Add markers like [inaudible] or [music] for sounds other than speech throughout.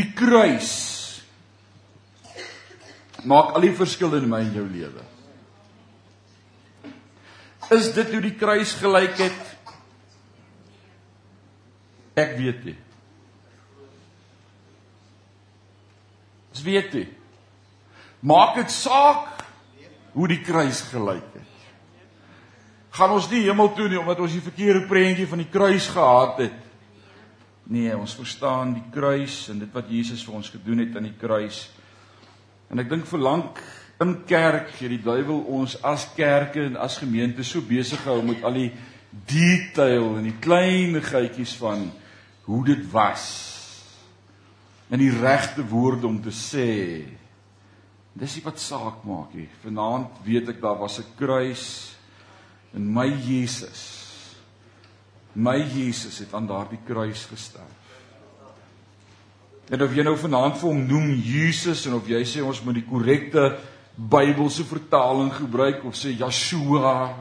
die kruis maak al die verskil in my en jou lewe. Is dit hoe die kruis gelyk het? Ek weet nie. Dis weet nie. Maak dit saak hoe die kruis gelyk het. Gaan ons nie hemel toe nie omdat ons die verkeerde prentjie van die kruis gehad het. Nee, ons verstaan die kruis en dit wat Jesus vir ons gedoen het aan die kruis. En ek dink vir lank in kerk het die duiwel ons as kerke en as gemeente so besig gehou met al die detail en die klein geitjies van hoe dit was. En die regte woorde om te sê. Dis nie wat saak maak nie. Vanaand weet ek daar was 'n kruis en my Jesus. My Jesus het aan daardie kruis gesterf. En of jy nou vanaand vir hom noem Jesus en of jy sê ons moet die korrekte Bybelse vertaling gebruik of sê Yeshua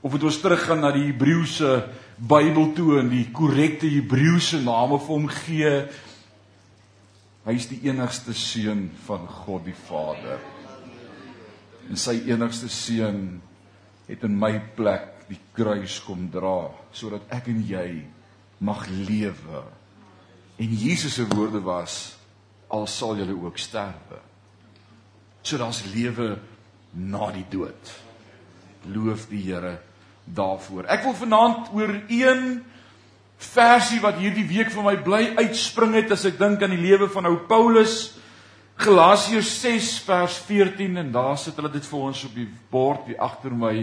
of het ons teruggaan na die Hebreëse Bybel toe en die korrekte Hebreëse name vir hom gee. Hy is die enigste seun van God die Vader. En sy enigste seun het in my plek die kruis kom dra sodat ek en jy mag lewe. En Jesus se woorde was al sal julle ook sterwe. So daar's lewe na die dood. Loof die Here daarvoor. Ek wil vanaand oor een versie wat hierdie week vir my bly uitspring het as ek dink aan die lewe van ou Paulus Galasiërs 6 vers 14 en daar sit hulle dit vir ons op die bord hier agter my.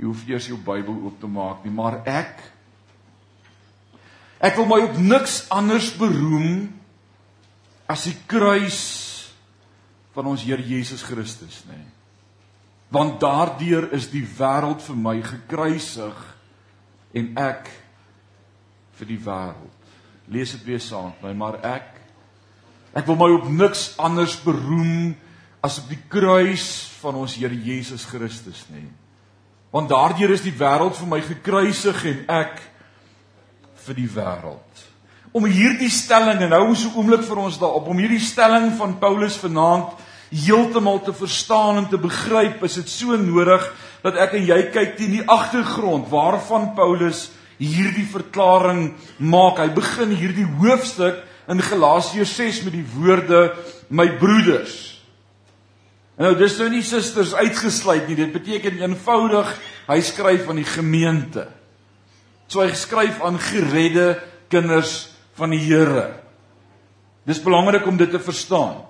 Jy hoef eers jou Bybel oop te maak nie, maar ek ek wil my op niks anders beroem as die kruis van ons Here Jesus Christus, nê. Nee want daardeur is die wêreld vir my gekruisig en ek vir die wêreld. Lees dit weer saam met my, maar ek ek wil my op niks anders beroem as op die kruis van ons Here Jesus Christus nie. Want daardeur is die wêreld vir my gekruisig en ek vir die wêreld. Om hierdie stelling en hou ons 'n oomblik vir ons daarop om hierdie stelling van Paulus vanaand heeltemal te verstaan en te begryp, is dit so nodig dat ek en jy kyk teen die agtergrond waarvan Paulus hierdie verklaring maak. Hy begin hierdie hoofstuk in Galasiërs 6 met die woorde my broeders. Nou dis nou nie susters uitgesluit nie. Dit beteken eenvoudig hy skryf aan die gemeente. So hy skryf aan geredde kinders van die Here. Dis belangrik om dit te verstaan.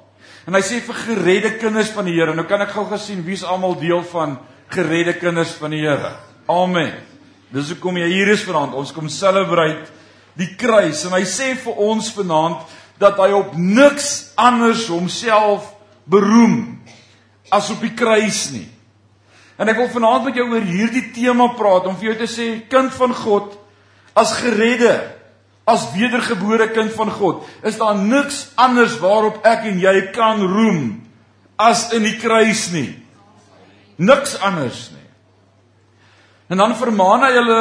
En hy sê vir geredde kinders van die Here. Nou kan ek gou gesien wie's almal deel van geredde kinders van die Here. Amen. Dis hoekom jy hier is vanaand. Ons kom celebrate die kruis en hy sê vir ons vanaand dat hy op niks anders homself beroem as op die kruis nie. En ek wil vanaand met jou oor hierdie tema praat om vir jou te sê kind van God as geredde as wedergebore kind van God, is daar niks anders waarop ek en jy kan roem as in die kruis nie. Niks anders nie. En dan vermaan hy hulle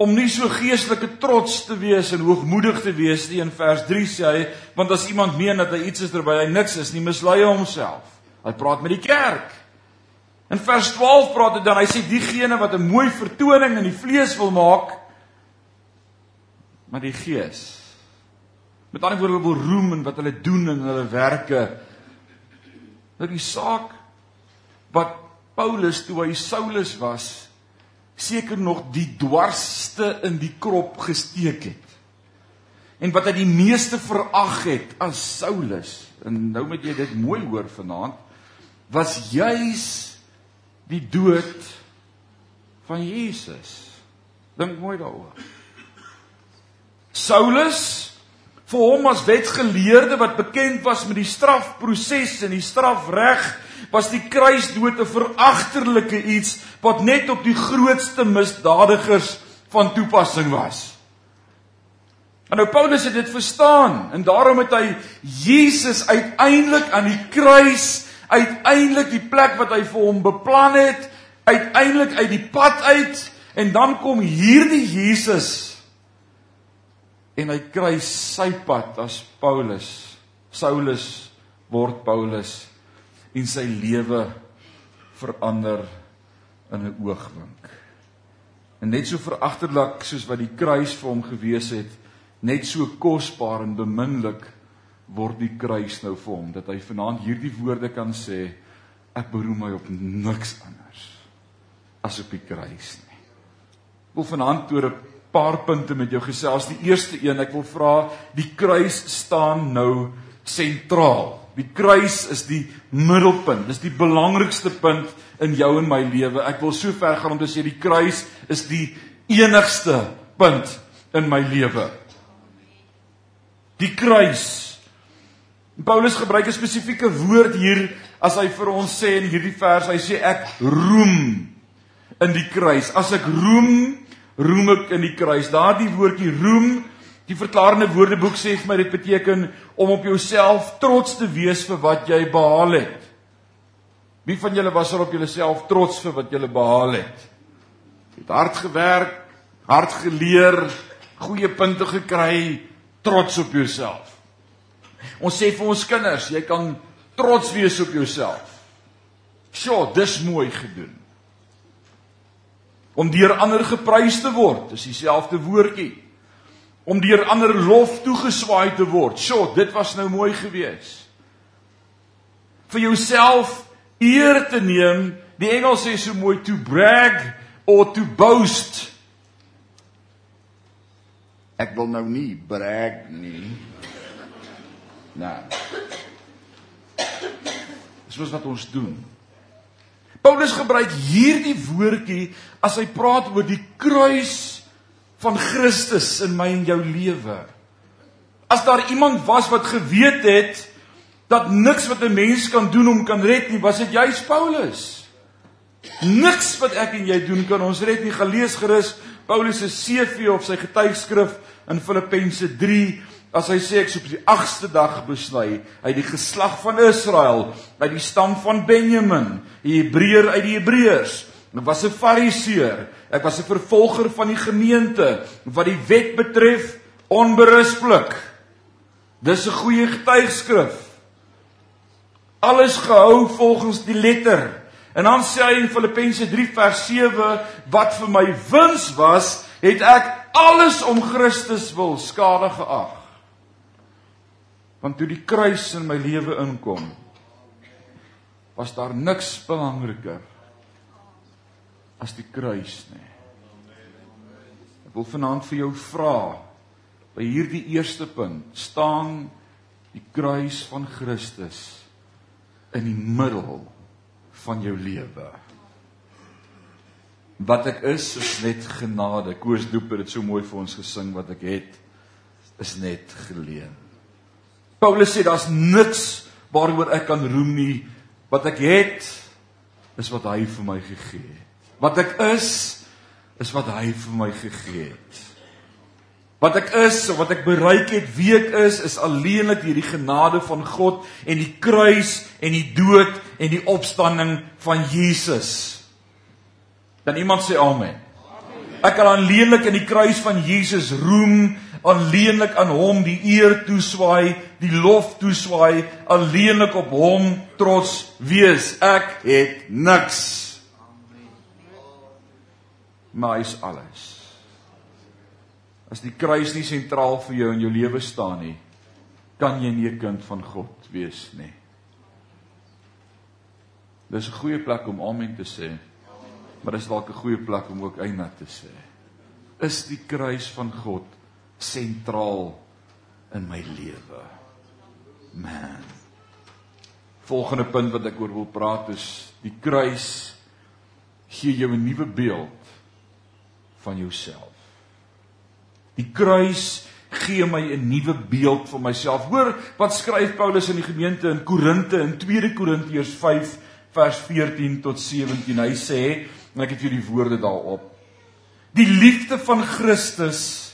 om nie so geestelike trots te wees en hoogmoedig te wees nie in vers 3 sê hy, want as iemand meen dat hy iets is terwyl hy niks is nie, mislei hy homself. Hy praat met die kerk. In vers 12 praat hy dan, hy sê diegene wat 'n mooi vertoning in die vlees wil maak, maar die Gees. Met ander woorde wil roem in wat hulle doen en hulle werke. Dat die saak wat Paulus toe hy Saulus was seker nog die dwarste in die krop gesteek het. En wat hy die meeste verag het as Saulus en nou moet jy dit mooi hoor vanaand was juis die dood van Jesus. Dink mooi daaroor. Saulus vir hom as wetgeleerde wat bekend was met die strafproses en die strafreg was die kruisdood 'n veragterlike iets wat net op die grootste misdadigers van toepassing was. En nou Paulus het dit verstaan en daarom het hy Jesus uiteindelik aan die kruis uiteindelik die plek wat hy vir hom beplan het uiteindelik uit die pad uit en dan kom hierdie Jesus en hy kry sy pad as Paulus. Saulus word Paulus en sy lewe verander in 'n oogwink. En net so veragterlik soos wat die kruis vir hom gewees het, net so kosbaar en beminlik word die kruis nou vir hom dat hy vanaand hierdie woorde kan sê ek beroem my op niks anders as op die kruis nie. Ek wil vanaand oor 'n paar punte met jou gesels. Die eerste een, ek wil vra, die kruis staan nou sentraal. Die kruis is die middelpunt. Dis die belangrikste punt in jou en my lewe. Ek wil so ver gaan om te sê die kruis is die enigste punt in my lewe. Die kruis. Paulus gebruik 'n spesifieke woord hier as hy vir ons sê in hierdie vers, hy sê ek roem in die kruis. As ek roem, roem ek in die kruis. Daardie woordjie roem, die verklarende woordeboek sê vir my dit beteken om op jouself trots te wees vir wat jy behaal het. Wie van julle was al op julleself trots vir wat julle behaal het? Het hard gewerk, hard geleer, goeie punte gekry, trots op jouself. Ons sê vir ons kinders, jy kan trots wees op jouself. Sjoe, dis mooi gedoen. Om deur ander geprys te word, is dieselfde woordjie. Om deur ander lof toegeswaai te word. Sjoe, dit was nou mooi geweest. Vir jouself eer te neem. Die Engels sê so mooi to brag or to boast. Ek wil nou nie brag nie. Nou. Dis mos wat ons doen. Paulus gebruik hierdie woordjie as hy praat oor die kruis van Christus in my en jou lewe. As daar iemand was wat geweet het dat niks wat 'n mens kan doen om kan red nie, was dit juis Paulus. Niks wat ek en jy doen kan ons red nie. Gelees gerus Paulus se CV of sy getuigskrif in Filippense 3 as hy sê ek sou op die 8ste dag besny uit die geslag van Israel, uit die stam van Benjamin, 'n Hebreër uit die Hebreërs. Ek was 'n Fariseer. Ek was 'n vervolger van die gemeente wat die wet betref onberispelik. Dis 'n goeie getuigskrif alles gehou volgens die letter. En dan sê hy in Filippense 3 vers 7 wat vir my wins was, het ek alles om Christus wil skade geag. Want toe die kruis in my lewe inkom, was daar niks belangriker as die kruis nie. Ek wil vanaand vir jou vra by hierdie eerste punt, staan die kruis van Christus in die middel van jou lewe. Wat ek is is net genade. Koos Doep het so mooi vir ons gesing wat ek het is net geleen. Paulus sê daar's niks waaroor ek kan roem nie. Wat ek het is wat hy vir my gegee het. Wat ek is is wat hy vir my gegee het. Wat ek is of wat ek bereik het, wie ek is, is alleenlik hierdie genade van God en die kruis en die dood en die opstanding van Jesus. Dan iemand sê amen. Ek kan alleenlik in die kruis van Jesus roem, alleenlik aan hom die eer toeswaai, die lof toeswaai, alleenlik op hom trots wees. Ek het niks. Maar is alles. As die kruis nie sentraal vir jou in jou lewe staan nie, kan jy nie 'n kind van God wees nie. Dis 'n goeie plek om amen te sê. Maar dis dalk 'n goeie plek om ook eina te sê. Is die kruis van God sentraal in my lewe? Man. Volgende punt wat ek oor wil praat is die kruis gee jou 'n nuwe beeld van jouself. Die kruis gee my 'n nuwe beeld van myself. Hoor wat skryf Paulus in die gemeente in Korinte in 2 Korintiërs 5 vers 14 tot 17. Hy sê, en ek het hier die woorde daarop. Die liefde van Christus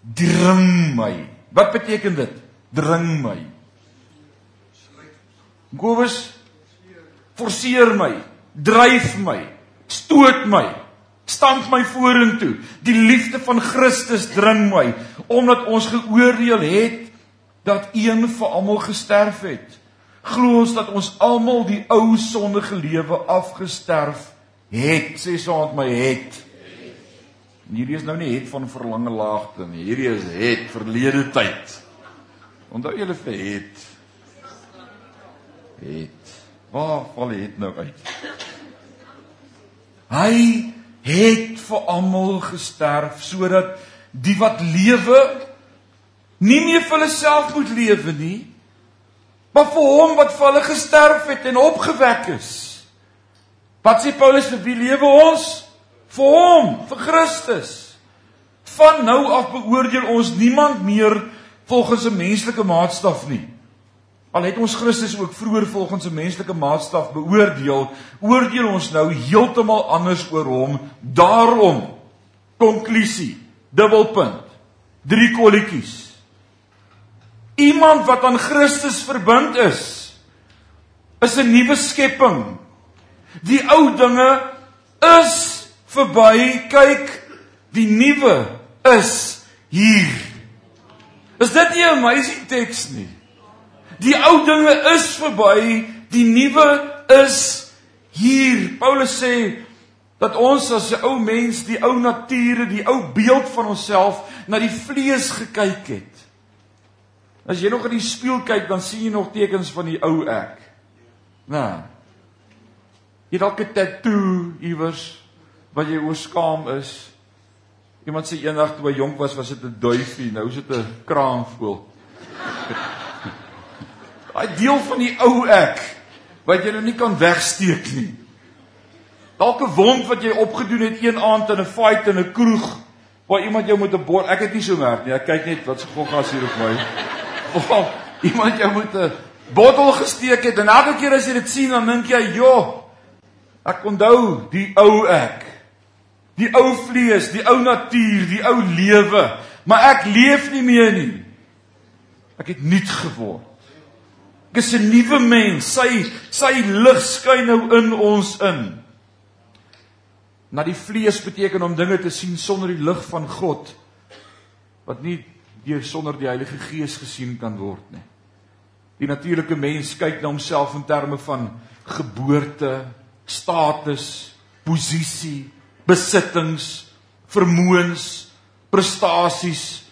dring my. Wat beteken dit? Dring my. Gowes forceer my, dryf my, stoot my, stamp my vorentoe. Die liefde van Christus dring my omdat ons geoordeel het dat een vir almal gesterf het. Glo ons dat ons almal die ou sondige lewe afgesterf het, sê met my het. En hierdie is nou nie het van verlange laagte nie. Hierdie is het verlede tyd. Onthou julle vir het. Het. Waar val het nou uit? Hy het vir almal gesterf sodat die wat lewe nie meer vir hulle self moet lewe nie, maar vir hom wat vir hulle gesterf het en opgewek is. Wat sê Paulus vir wie lewe ons? Vir hom, vir Christus. Van nou af beoordeel ons niemand meer volgens 'n menslike maatstaf nie. Al het ons Christus ook vroeër volgens 'n menslike maatstaf beoordeel, oordeel ons nou heeltemal anders oor hom. Daarom konklusie, dubbelpunt. Drie kolletjies. Iemand wat aan Christus verbind is, is 'n nuwe skepping. Die ou dinge is verby. Kyk, die nuwe is hier. Is dit nie 'n amazing teks nie? Die ou dinge is verby, die nuwe is hier. Paulus sê dat ons as 'n ou mens, die ou nature, die ou beeld van onsself na die vlees gekyk het. As jy nog in die spieël kyk, dan sien jy nog tekens van die ou ek. Nou. Jy dalk 'n tatoe iewers wat jy oor skaam is. Iemand sê eendag toe hy jonk was, was dit 'n duifie, nou is dit 'n kraanvoël. [laughs] Daai deel van die ou ek wat jy nou nie kan wegsteek nie. Dalk 'n wond wat jy opgedoen het een aand in 'n fight in 'n kroeg waar iemand jou met 'n bord, ek het nie so merk nie. Ek kyk net wat se goggas hier op my. [laughs] Of iemand jou met 'n bottel gesteek het en elke keer as jy dit sien dan dink jy, "Jo, ek onthou die ou ek. Die ou vlees, die ou natuur, die ou lewe, maar ek leef nie meer nie. Ek het nuut geword." Ek is 'n nuwe mens. Sy sy lig skyn nou in ons in. Na die vlees beteken om dinge te sien sonder die lig van God wat nie deur sonder die Heilige Gees gesien kan word nie. Die natuurlike mens kyk na homself in terme van geboorte, status, posisie, besittings, vermoëns, prestasies.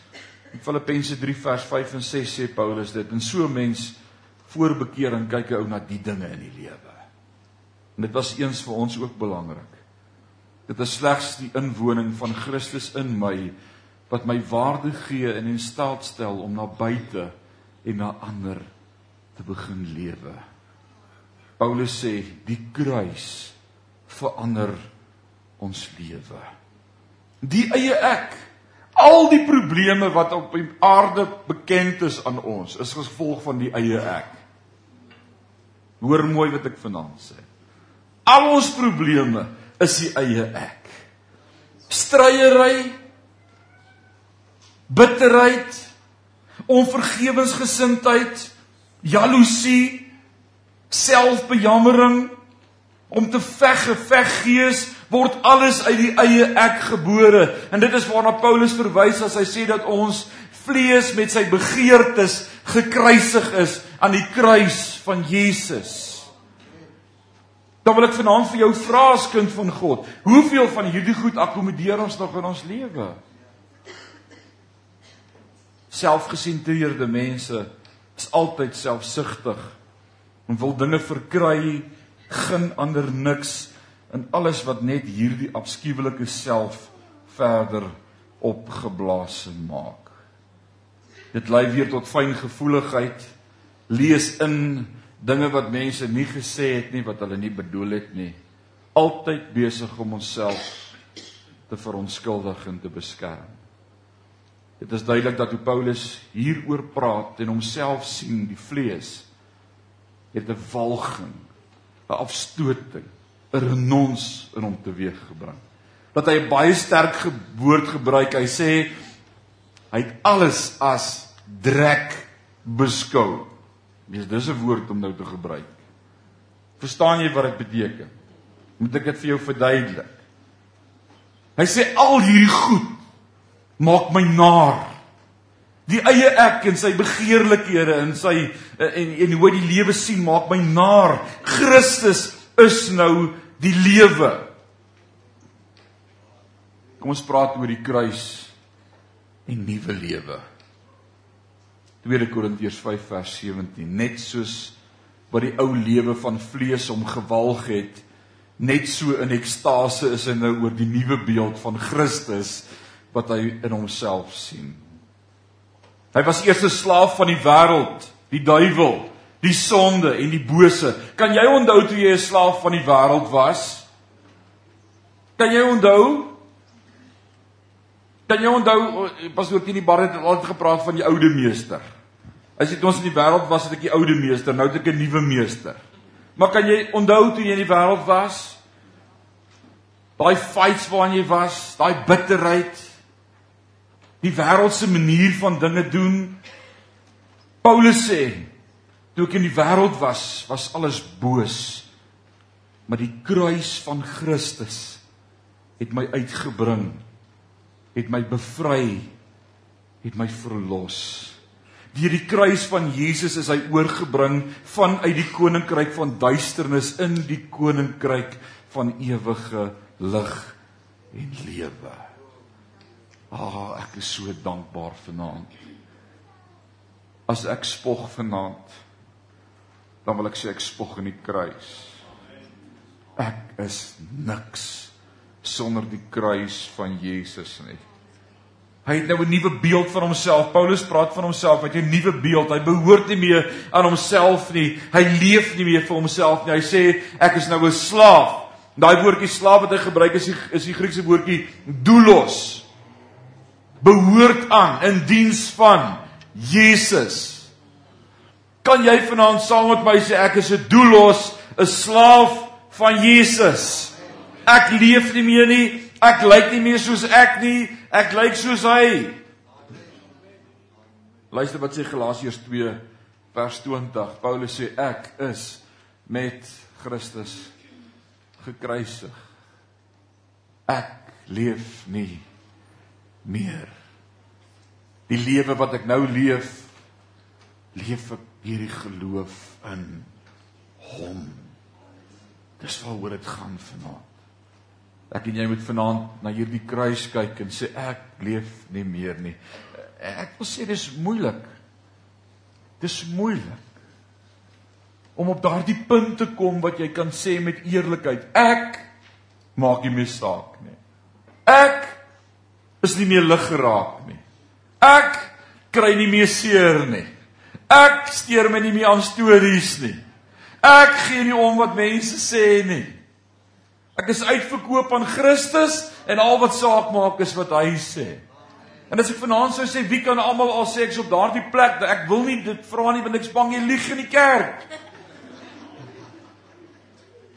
In Filippense 3 vers 5 en 6 sê Paulus dit en so mens voor bekering kyk 'n ou na die dinge in die lewe. En dit was eens vir ons ook belangrik. Dit is slegs die inwoning van Christus in my wat my waarde gee en in staat stel om na buite en na ander te begin lewe. Paulus sê die kruis verander ons lewe. Die eie ek al die probleme wat op die aarde bekend is aan ons is gevolg van die eie ek. Hoor mooi wat ek vanaand sê. Al ons probleme is die eie ek. Stryery, bitterheid, onvergewensgesindheid, jaloesie, selfbejammering, om te veg, geveggees word alles uit die eie ek gebore. En dit is waarna Paulus verwys as hy sê dat ons vlees met sy begeertes gekruisig is aan die kruis van Jesus. Dan wil ek vanaand vir jou vra as kind van God, hoeveel van hierdie goed akkommodeer ons nog in ons lewe? Selfgesentreerde mense is altyd selfsugtig en wil dinge verkry, gun ander niks en alles wat net hierdie afskuwelike self verder opgeblaas maak. Dit lei weer tot fyn gevoeligheid. Lees in dinge wat mense nie gesê het nie wat hulle nie bedoel het nie. Altyd besig om onsself te verontskuldig en te beskerm. Dit is duidelik dat hoe Paulus hieroor praat en homself sien die vlees het 'n walging, 'n afstoting, 'n renons in hom teweeggebring. Dat hy 'n baie sterk woord gebruik. Hy sê Hy het alles as drek beskou. Dis dis 'n woord om nou te gebruik. Verstaan jy wat dit beteken? Moet ek dit vir jou verduidelik? Hy sê al hierdie goed maak my naar. Die eie ek en sy begeerlikhede en sy en en hoe die lewe sien maak my naar. Christus is nou die lewe. Kom ons praat oor die kruis en nuwe lewe. 2 Korintiërs 5 vers 17 net soos wat die ou lewe van vlees hom gewalg het net so in ekstase is hy nou oor die nuwe beeld van Christus wat hy in homself sien. Hy was eers 'n slaaf van die wêreld, die duiwel, die sonde en die bose. Kan jy onthou toe jy 'n slaaf van die wêreld was? Kan jy onthou? Kan jy onthou pastoor Tini Barret het altyd gepraat van die oude meester. As toe ons in die wêreld was, het ek die oude meester, nou het ek 'n nuwe meester. Maar kan jy onthou toe jy in die wêreld was? Daai fights waarin jy was, daai bitterheid, die wêreldse manier van dinge doen. Paulus sê, toe ek in die wêreld was, was alles boos. Maar die kruis van Christus het my uitgebring, het my bevry, het my verlos. Deur die kruis van Jesus is hy oorgebring vanuit die koninkryk van duisternis in die koninkryk van ewige lig en lewe. Ag, oh, ek is so dankbaar vanaand. As ek spog vanaand, dan wil ek sê ek spog in die kruis. Ek is niks sonder die kruis van Jesus nie. Hy het nou 'n nuwe beeld van homself. Paulus praat van homself, hy het 'n nuwe beeld. Hy behoort nie meer aan homself nie. Hy leef nie meer vir homself nie. Hy sê ek is nou 'n slaaf. Daai woordjie slaaf wat hy gebruik is die, is die Griekse woordjie doulos behoort aan in diens van Jesus. Kan jy vanaand saam met my sê ek is 'n doelos, 'n slaaf van Jesus? Ek leef nie meer nie, ek lyk nie meer soos ek nie, ek lyk soos hy. Luister wat sê Galasiërs 2 vers 20. Paulus sê ek is met Christus gekruisig. Ek leef nie meer. Die lewe wat ek nou leef, leef ek deur die geloof in Hom. Dis waaroor dit gaan vanaand. Ek en jy moet vanaand na hierdie kruis kyk en sê ek leef nie meer nie. Ek wil sê dis moeilik. Dis moeilik om op daardie punt te kom wat jy kan sê met eerlikheid ek maak nie meer saak nie. Ek is nie meer lig geraak nie. Ek kry nie meer seer nie. Ek steur my nie meer aan stories nie. Ek gee nie om wat mense sê nie. Ek is uitverkoop aan Christus en al wat saak maak is wat hy sê. En as ek vanaand sou sê wie kan almal al sê ek's op daardie plek, ek wil nie dit vra nie want ek's bang jy lieg in die kerk.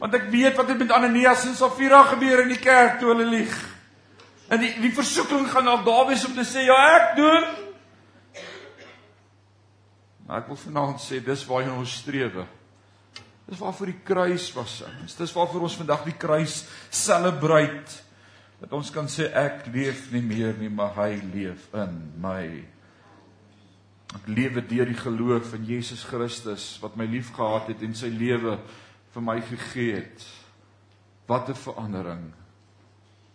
Want ek weet wat het met Ananias en Safira gebeur in die kerk toe hulle lieg. En die die versoeking gaan na Dawid om te sê ja, ek doen. Maar ek wil vanaand sê dis waar ons strewe. Dis waarvoor die kruis was. Dis waarvoor ons vandag die kruis celebrate. Dat ons kan sê ek leef nie meer nie, maar hy leef in my. Ek lewe deur die geloof in Jesus Christus wat my liefgehad het en sy lewe vir my gegee het. Wat 'n verandering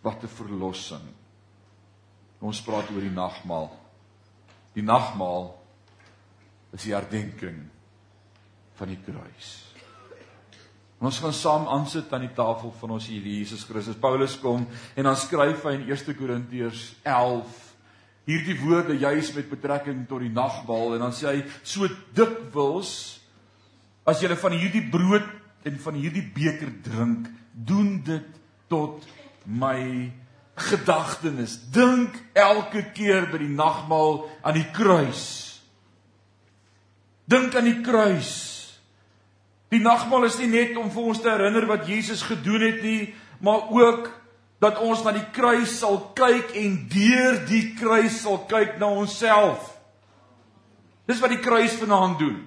wat 'n verlossing. Ons praat oor die nagmaal. Die nagmaal is die herdenking van die kruis. Ons gaan saam aansit aan die tafel van ons Here Jesus Christus. Paulus kom en dan skryf hy in 1 Korintiërs 11 hierdie woorde juis met betrekking tot die nagmaal en dan sê hy so dikwels as jy van hierdie brood en van hierdie beker drink, doen dit tot my gedagtenis. Dink elke keer by die nagmaal aan die kruis. Dink aan die kruis. Die nagmaal is nie net om vir ons te herinner wat Jesus gedoen het nie, maar ook dat ons na die kruis sal kyk en deur die kruis sal kyk na onsself. Dis wat die kruis vanaand doen.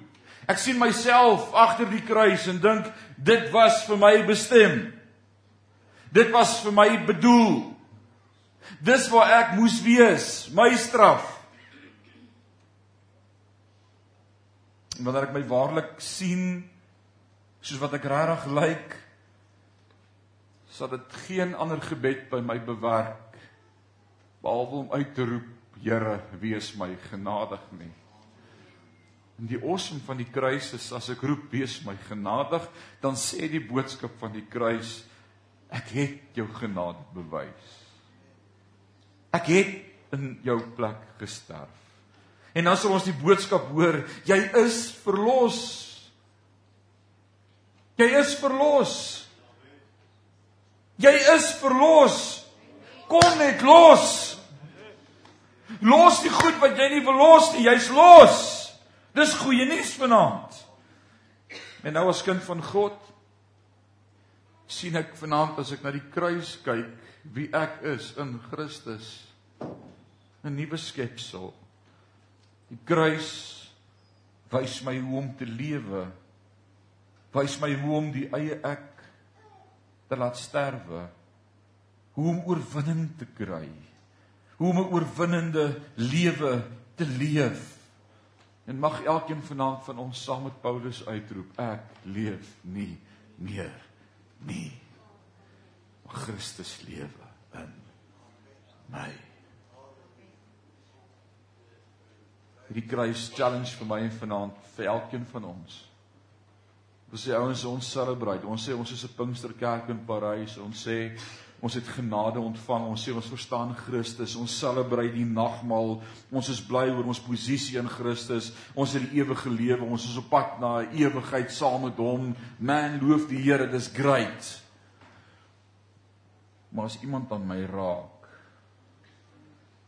Ek sien myself agter die kruis en dink dit was vir my bestem. Dit was vir my bedoel. Dis waar ek moes wees, my straf. Wanneer ek my waarlik sien soos wat ek regtig lyk, sal dit geen ander gebed by my bewerk behalwe om uit te roep, Here, wees my genadig nie. En die awesome van die kruis is as ek roep, wees my genadig, dan sê die boodskap van die kruis, ek het jou genade bewys. Ek het in jou plek gesterf. En dan sal ons die boodskap hoor, jy is verlos. Jy is verlos. Jy is verlos. Kom net los. Los die goed wat jy nie verlos nie, jy's los. Dis goeie nuus vanaand. En nou as kind van God sien ek vanaand as ek na die kruis kyk wie ek is in Christus 'n nuwe skepsel. Die kruis wys my hoe om te lewe. Wys my hoe om die eie ek te laat sterwe. Hoe om oorwinning te kry. Hoe om 'n oorwinnende lewe te leef. En mag elkeen vanaand van ons saam met Paulus uitroep: Ek leef nie meer nie. Maar Christus lewe in my. Hierdie kruis challenge vir my en vanaand vir elkeen van ons. Ons sê ouens ons celebrate. Ons sê ons is 'n Pinksterkerk in Parys. Ons sê ons het genade ontvang. Ons sê ons verstaan Christus. Ons celebrate die nagmaal. Ons is bly oor ons posisie in Christus. Ons het die ewige lewe. Ons is op pad na 'n ewigheid saam met hom. Man, loof die Here. Dis great. Maar as iemand aan my raak,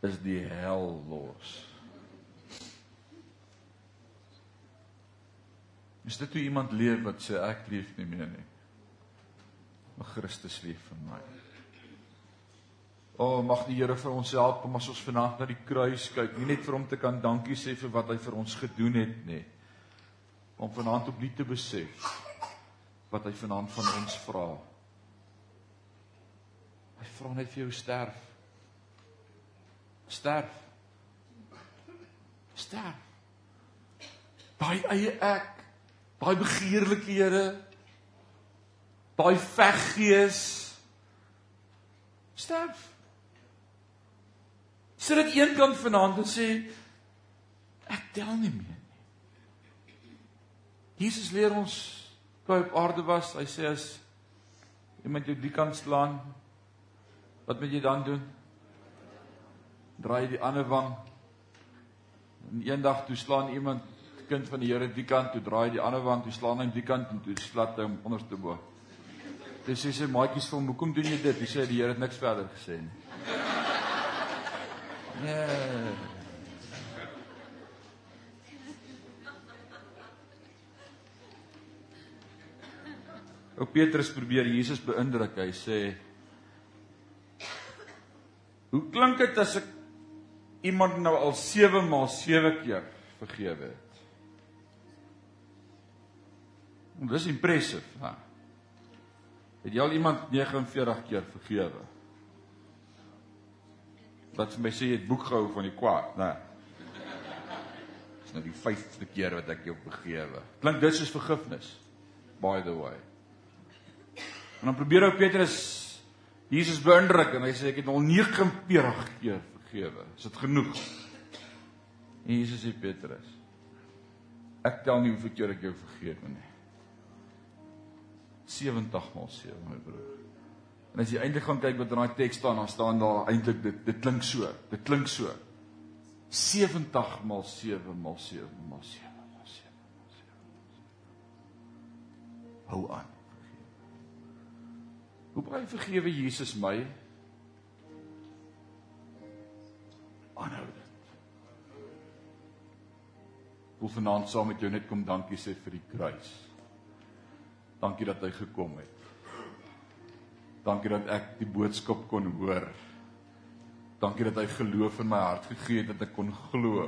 is die hel los. Is dit hoe iemand leef wat sê ek leef nie meer nie? Maar Christus leef vir my. O, mag die Here vir ons help om as ons vanaand na die kruis kyk, nie net vir hom te kan dankie sê vir wat hy vir ons gedoen het nie, om vanaand opnuut te besef wat hy vanaand van ons vra. Hy vra net vir jou sterf. Sterf. Sterf. Daai eie ek daai begeerlikhede daai veggees. Sterf. Sit dit eenkant vanaand en sê ek tel nie meer nie. Jesus leer ons toe op aarde was. Hy sê as iemand jou die kant slaan wat moet jy dan doen? Draai die ander wang. En eendag toe slaan iemand kind van die Here die kant toe draai die ander wang toe slaan hy die kant en toe slat hy hom onderste bo. Dis sê sy maatjies vir hom, "Hoekom doen jy dit?" Hy sê die Here het niks verder gesê nie. Nee. Ou Petrus probeer Jesus beïndruk. Hy sê: "Hoe klink dit as ek iemand nou al 7 maal 7 keer vergewe het?" Dis impressive, ha. Het jy al iemand 49 keer vergewe? Wat vir my sê jy het boek gehou van die kwaad, né? Dis nou die 5de keer wat ek jou vergewe. Klink dit soos vergifnis? By the way. En dan probeer ou Petrus Jesus beïndruk en hy sê ek het al 49 keer vergewe. Is dit genoeg? En Jesus sê Petrus, ek tel nie hoeveel keer ek jou vergewe nie. 70 maal 7 my broer. En as jy eintlik gaan kyk wat in daai teks staan, dan staan daar eintlik dit dit klink so. Dit klink so. 70 maal 7 maal 7 maal 7 maal 7 maal 7. Hou aan. Hoe baie vergewe Jesus my? Aanhou dit. Wil vanaand saam met jou net kom dankie sê vir die kruis. Dankie dat hy gekom het. Dankie dat ek die boodskap kon hoor. Dankie dat hy geloof in my hart gegee het dat ek kon glo.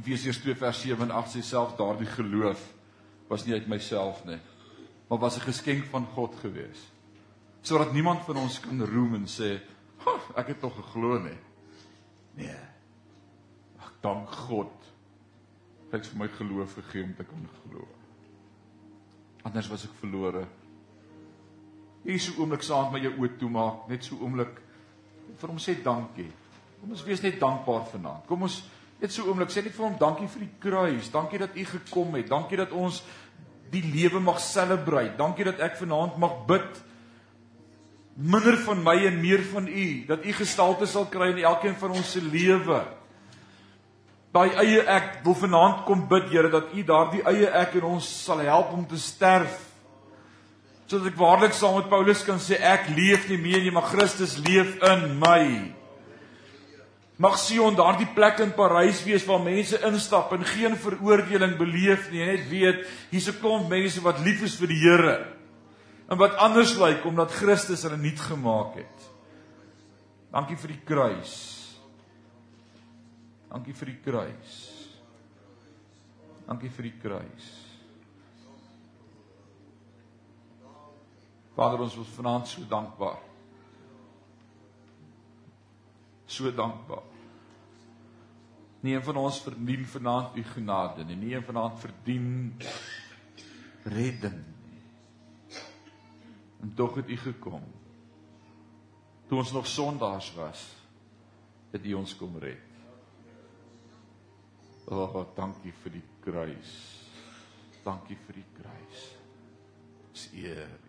Efesiërs 2 vers 7 en 8 sê self daardie geloof was nie uit myself nie, maar was 'n geskenk van God gewees. sodat niemand van ons kan roem en sê, "Ek het tog geglo nie." Nee. Ag, dank God. Hy het vir my geloof gegee om te kan glo. Anders was ek verlore. Hier so oomblik saam met jou oë toemaak, net so oomblik vir hom sê dankie. Kom ons wees net dankbaar vanaand. Kom ons net so oomblik sê net vir hom dankie vir die kruis. Dankie dat u gekom het. Dankie dat ons die lewe mag celebrate. Dankie dat ek vanaand mag bid minder van my en meer van u, dat u gestalte sal kry in elkeen van ons se lewe. Daai eie ek wil vanaand kom bid Here dat u daardie eie ek in ons sal help om te sterf. Sodat ek waarlik saam met Paulus kan sê ek leef nie meer nie, maar Christus leef in my. Mag Sion daardie plek in Parys wees waar mense instap en geen veroordeling beleef nie, net weet hier's 'n klomp mense wat lief is vir die Here en wat anders lyk omdat Christus hulle nuut gemaak het. Dankie vir die kruis. Dankie vir die kruis. Dankie vir die kruis. Vader, ons is vanaand so dankbaar. So dankbaar. Nie een van ons verdien vanaand u genade nie. Nie een vanaand verdien redding nie. En tog het u gekom. Toe ons nog sondaars was, het u ons kom red. O, oh, dankie vir die kruis. Dankie vir die kruis. Dis eer